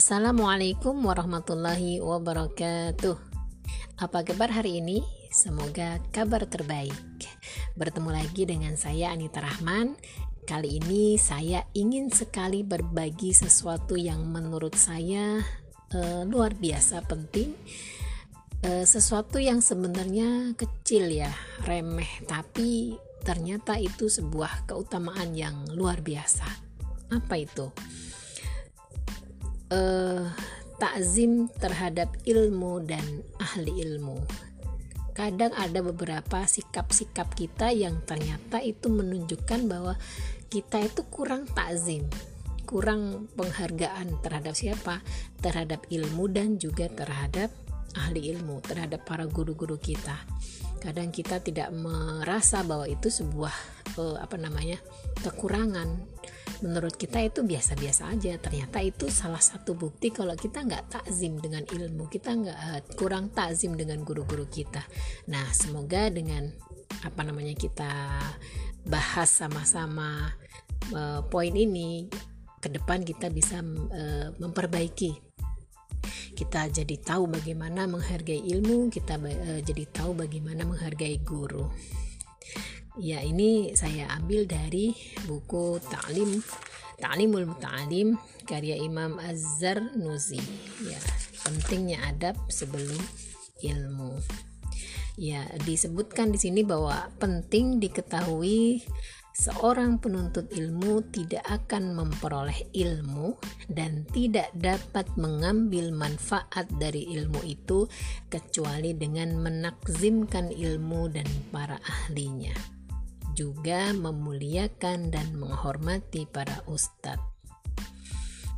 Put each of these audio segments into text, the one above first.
Assalamualaikum warahmatullahi wabarakatuh. Apa kabar hari ini? Semoga kabar terbaik. Bertemu lagi dengan saya Anita Rahman. Kali ini saya ingin sekali berbagi sesuatu yang menurut saya uh, luar biasa penting. Uh, sesuatu yang sebenarnya kecil ya, remeh, tapi ternyata itu sebuah keutamaan yang luar biasa. Apa itu? Uh, takzim terhadap ilmu dan ahli ilmu. Kadang ada beberapa sikap-sikap kita yang ternyata itu menunjukkan bahwa kita itu kurang takzim, kurang penghargaan terhadap siapa? Terhadap ilmu dan juga terhadap ahli ilmu, terhadap para guru-guru kita. Kadang kita tidak merasa bahwa itu sebuah uh, apa namanya? kekurangan menurut kita itu biasa-biasa aja. Ternyata itu salah satu bukti kalau kita nggak takzim dengan ilmu. Kita nggak uh, kurang takzim dengan guru-guru kita. Nah semoga dengan apa namanya kita bahas sama-sama uh, poin ini ke depan kita bisa uh, memperbaiki. Kita jadi tahu bagaimana menghargai ilmu kita uh, jadi tahu bagaimana menghargai guru Ya, ini saya ambil dari buku Ta'lim Ta'limul Muta'alim karya Imam Az-Zar Nuzi. Ya, pentingnya adab sebelum ilmu. Ya, disebutkan di sini bahwa penting diketahui seorang penuntut ilmu tidak akan memperoleh ilmu dan tidak dapat mengambil manfaat dari ilmu itu kecuali dengan menakzimkan ilmu dan para ahlinya juga memuliakan dan menghormati para ustadz.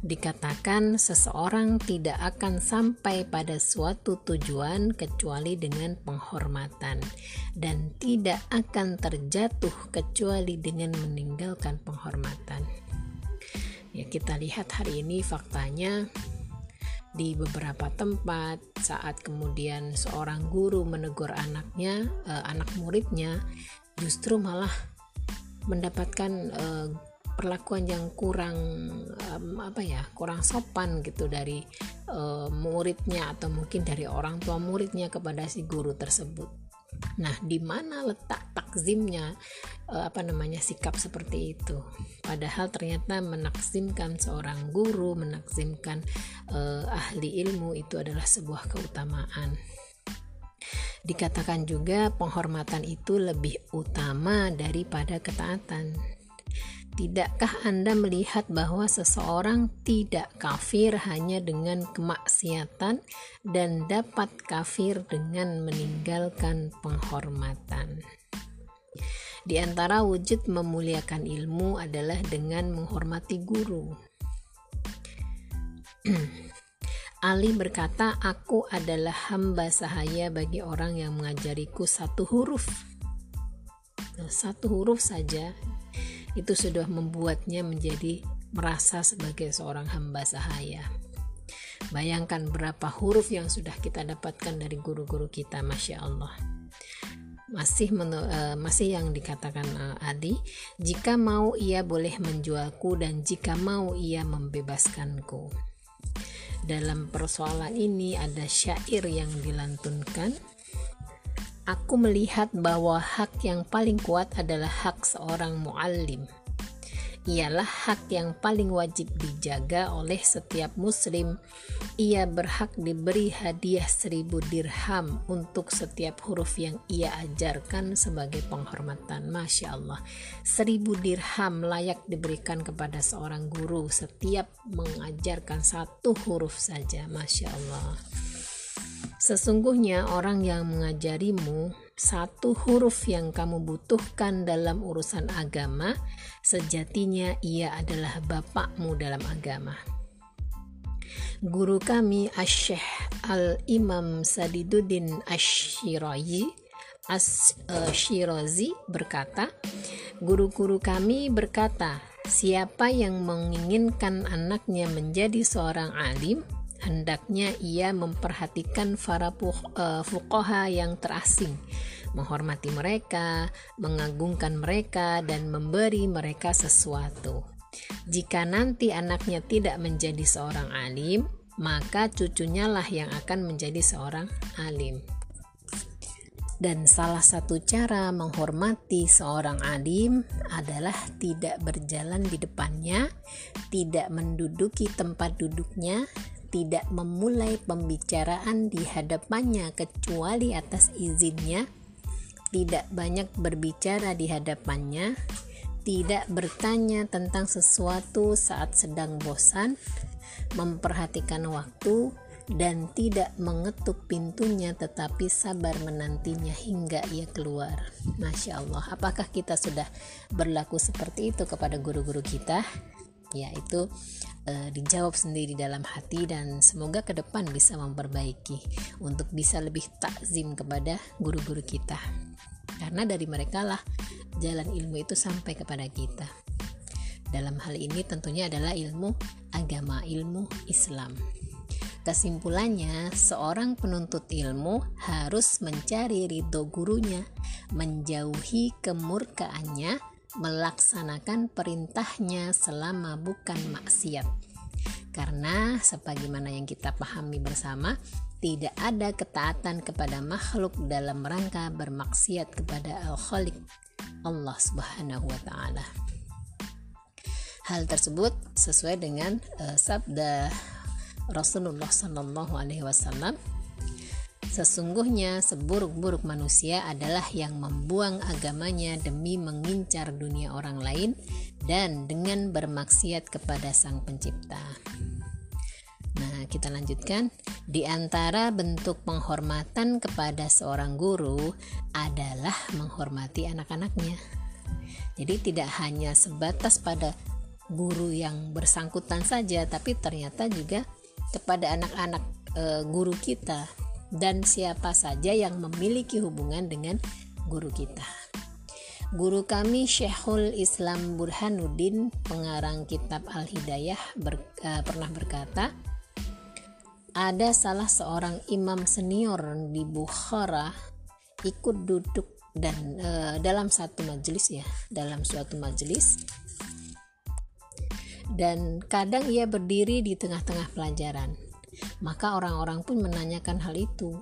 Dikatakan seseorang tidak akan sampai pada suatu tujuan kecuali dengan penghormatan dan tidak akan terjatuh kecuali dengan meninggalkan penghormatan. Ya, kita lihat hari ini faktanya di beberapa tempat saat kemudian seorang guru menegur anaknya, eh, anak muridnya justru malah mendapatkan uh, perlakuan yang kurang um, apa ya kurang sopan gitu dari uh, muridnya atau mungkin dari orang tua muridnya kepada si guru tersebut. Nah, di mana letak takzimnya uh, apa namanya sikap seperti itu? Padahal ternyata menakzimkan seorang guru, menakzimkan uh, ahli ilmu itu adalah sebuah keutamaan. Dikatakan juga penghormatan itu lebih utama daripada ketaatan. Tidakkah Anda melihat bahwa seseorang tidak kafir hanya dengan kemaksiatan dan dapat kafir dengan meninggalkan penghormatan? Di antara wujud memuliakan ilmu adalah dengan menghormati guru. Ali berkata, "Aku adalah hamba sahaya bagi orang yang mengajariku satu huruf." Nah, satu huruf saja itu sudah membuatnya menjadi merasa sebagai seorang hamba sahaya. Bayangkan berapa huruf yang sudah kita dapatkan dari guru-guru kita, masya Allah. Masih menu, uh, masih yang dikatakan uh, Adi, jika mau ia boleh menjualku dan jika mau ia membebaskanku dalam persoalan ini ada syair yang dilantunkan. Aku melihat bahwa hak yang paling kuat adalah hak seorang muallim ialah hak yang paling wajib dijaga oleh setiap muslim. Ia berhak diberi hadiah seribu dirham untuk setiap huruf yang ia ajarkan sebagai penghormatan. Masya Allah, seribu dirham layak diberikan kepada seorang guru setiap mengajarkan satu huruf saja. Masya Allah. Sesungguhnya orang yang mengajarimu satu huruf yang kamu butuhkan dalam urusan agama, sejatinya ia adalah bapakmu dalam agama. Guru kami Asyih Al-Imam Sadiduddin Ashirazi Ashirazi berkata, guru-guru kami berkata, siapa yang menginginkan anaknya menjadi seorang alim, hendaknya ia memperhatikan para uh, fuqaha yang terasing, menghormati mereka, mengagungkan mereka dan memberi mereka sesuatu. Jika nanti anaknya tidak menjadi seorang alim, maka cucunya lah yang akan menjadi seorang alim. Dan salah satu cara menghormati seorang alim adalah tidak berjalan di depannya, tidak menduduki tempat duduknya, tidak memulai pembicaraan di hadapannya kecuali atas izinnya, tidak banyak berbicara di hadapannya, tidak bertanya tentang sesuatu saat sedang bosan, memperhatikan waktu, dan tidak mengetuk pintunya tetapi sabar menantinya hingga ia keluar. Masya Allah, apakah kita sudah berlaku seperti itu kepada guru-guru kita? Ya, itu e, dijawab sendiri dalam hati dan semoga ke depan bisa memperbaiki untuk bisa lebih takzim kepada guru-guru kita. Karena dari mereka lah jalan ilmu itu sampai kepada kita. Dalam hal ini tentunya adalah ilmu agama, ilmu Islam. Kesimpulannya, seorang penuntut ilmu harus mencari ridho gurunya, menjauhi kemurkaannya, melaksanakan perintahnya selama bukan maksiat. Karena sebagaimana yang kita pahami bersama, tidak ada ketaatan kepada makhluk dalam rangka bermaksiat kepada Al-Khaliq Allah Subhanahu wa taala. Hal tersebut sesuai dengan uh, sabda Rasulullah Shallallahu Alaihi Wasallam Sesungguhnya seburuk-buruk manusia adalah yang membuang agamanya demi mengincar dunia orang lain dan dengan bermaksiat kepada Sang Pencipta. Nah, kita lanjutkan. Di antara bentuk penghormatan kepada seorang guru adalah menghormati anak-anaknya. Jadi tidak hanya sebatas pada guru yang bersangkutan saja, tapi ternyata juga kepada anak-anak e, guru kita dan siapa saja yang memiliki hubungan dengan guru kita. Guru kami Syekhul Islam Burhanuddin, pengarang kitab Al-Hidayah ber, uh, pernah berkata, ada salah seorang imam senior di Bukhara ikut duduk dan uh, dalam satu majelis ya, dalam suatu majelis dan kadang ia berdiri di tengah-tengah pelajaran. Maka orang-orang pun menanyakan hal itu.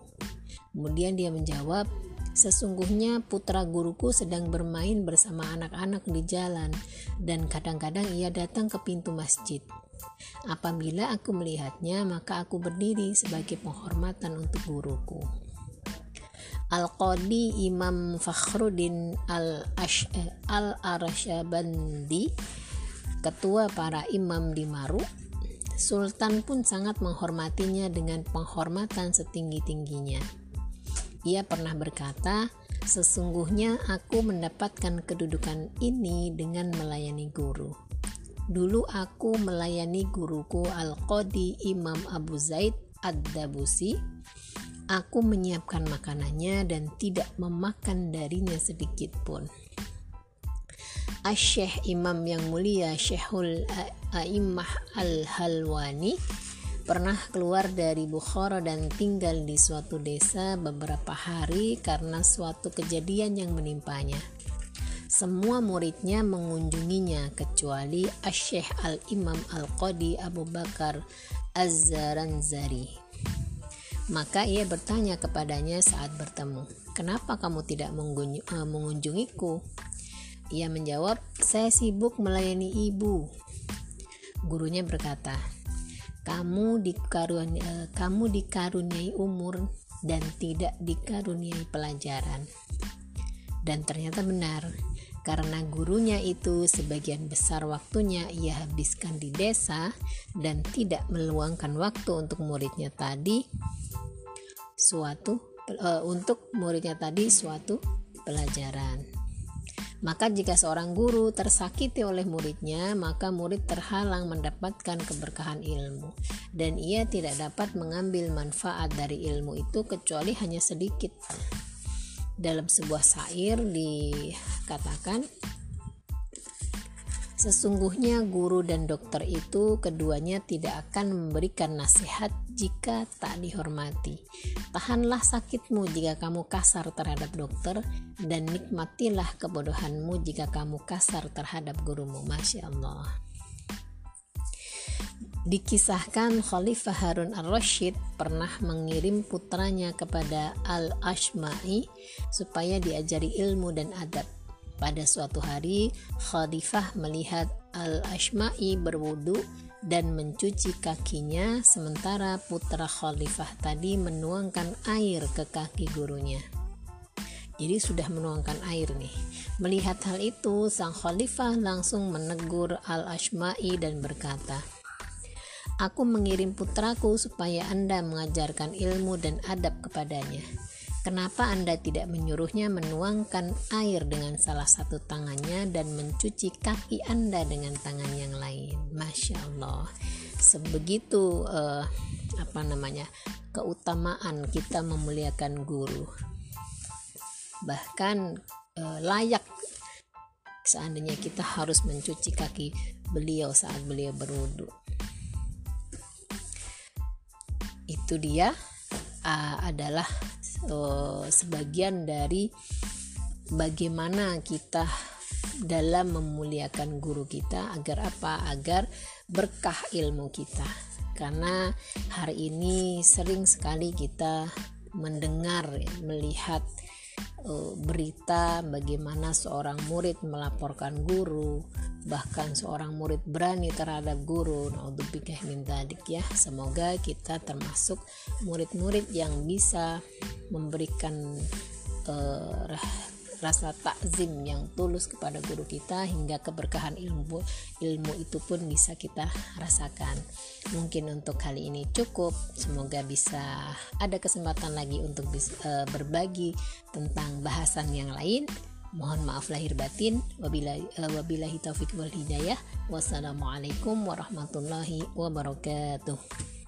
Kemudian dia menjawab, Sesungguhnya putra guruku sedang bermain bersama anak-anak di jalan dan kadang-kadang ia datang ke pintu masjid. Apabila aku melihatnya, maka aku berdiri sebagai penghormatan untuk guruku. Al-Qadi Imam Fakhruddin Al-Arshabandi ketua para imam di Maru, Sultan pun sangat menghormatinya dengan penghormatan setinggi-tingginya. Ia pernah berkata, "Sesungguhnya aku mendapatkan kedudukan ini dengan melayani guru." Dulu aku melayani guruku Al-Qadi Imam Abu Zaid Ad-Dabusi. Aku menyiapkan makanannya dan tidak memakan darinya sedikit pun. Asyikh Imam yang mulia Syekhul A'immah Al-Halwani pernah keluar dari Bukhara dan tinggal di suatu desa beberapa hari karena suatu kejadian yang menimpanya. Semua muridnya mengunjunginya kecuali Asyikh Al-Imam Al-Qadi Abu Bakar Az-Zaranzari. Maka ia bertanya kepadanya saat bertemu, "Kenapa kamu tidak eh, mengunjungiku?" Ia menjawab, "Saya sibuk melayani ibu." Gurunya berkata, "Kamu dikaruniai, eh, kamu dikaruniai umur dan tidak dikaruniai pelajaran." Dan ternyata benar, karena gurunya itu sebagian besar waktunya ia habiskan di desa dan tidak meluangkan waktu untuk muridnya tadi suatu uh, untuk muridnya tadi suatu pelajaran. Maka jika seorang guru tersakiti oleh muridnya, maka murid terhalang mendapatkan keberkahan ilmu dan ia tidak dapat mengambil manfaat dari ilmu itu kecuali hanya sedikit. Dalam sebuah syair dikatakan Sesungguhnya guru dan dokter itu keduanya tidak akan memberikan nasihat jika tak dihormati. Tahanlah sakitmu jika kamu kasar terhadap dokter dan nikmatilah kebodohanmu jika kamu kasar terhadap gurumu. Masya Allah. Dikisahkan Khalifah Harun al-Rashid pernah mengirim putranya kepada Al-Ashma'i supaya diajari ilmu dan adab. Pada suatu hari, Khalifah melihat Al-Ashma'i berwudu dan mencuci kakinya sementara putra Khalifah tadi menuangkan air ke kaki gurunya. Jadi sudah menuangkan air nih. Melihat hal itu, sang khalifah langsung menegur Al-Ashma'i dan berkata, Aku mengirim putraku supaya Anda mengajarkan ilmu dan adab kepadanya. Kenapa Anda tidak menyuruhnya menuangkan air dengan salah satu tangannya dan mencuci kaki Anda dengan tangan yang lain? Masya Allah, sebegitu uh, apa namanya keutamaan kita memuliakan guru. Bahkan uh, layak seandainya kita harus mencuci kaki beliau saat beliau berwudu itu dia uh, adalah uh, sebagian dari bagaimana kita dalam memuliakan guru kita agar apa? Agar berkah ilmu kita. Karena hari ini sering sekali kita mendengar melihat uh, berita bagaimana seorang murid melaporkan guru bahkan seorang murid berani terhadap guru naudzubillah min ya. Semoga kita termasuk murid-murid yang bisa memberikan uh, rasa takzim yang tulus kepada guru kita hingga keberkahan ilmu ilmu itu pun bisa kita rasakan. Mungkin untuk kali ini cukup. Semoga bisa ada kesempatan lagi untuk bisa, uh, berbagi tentang bahasan yang lain mohon maaf lahir batin. Wabillahi, uh, wabillahi taufiq wal hidayah. Wassalamualaikum warahmatullahi wabarakatuh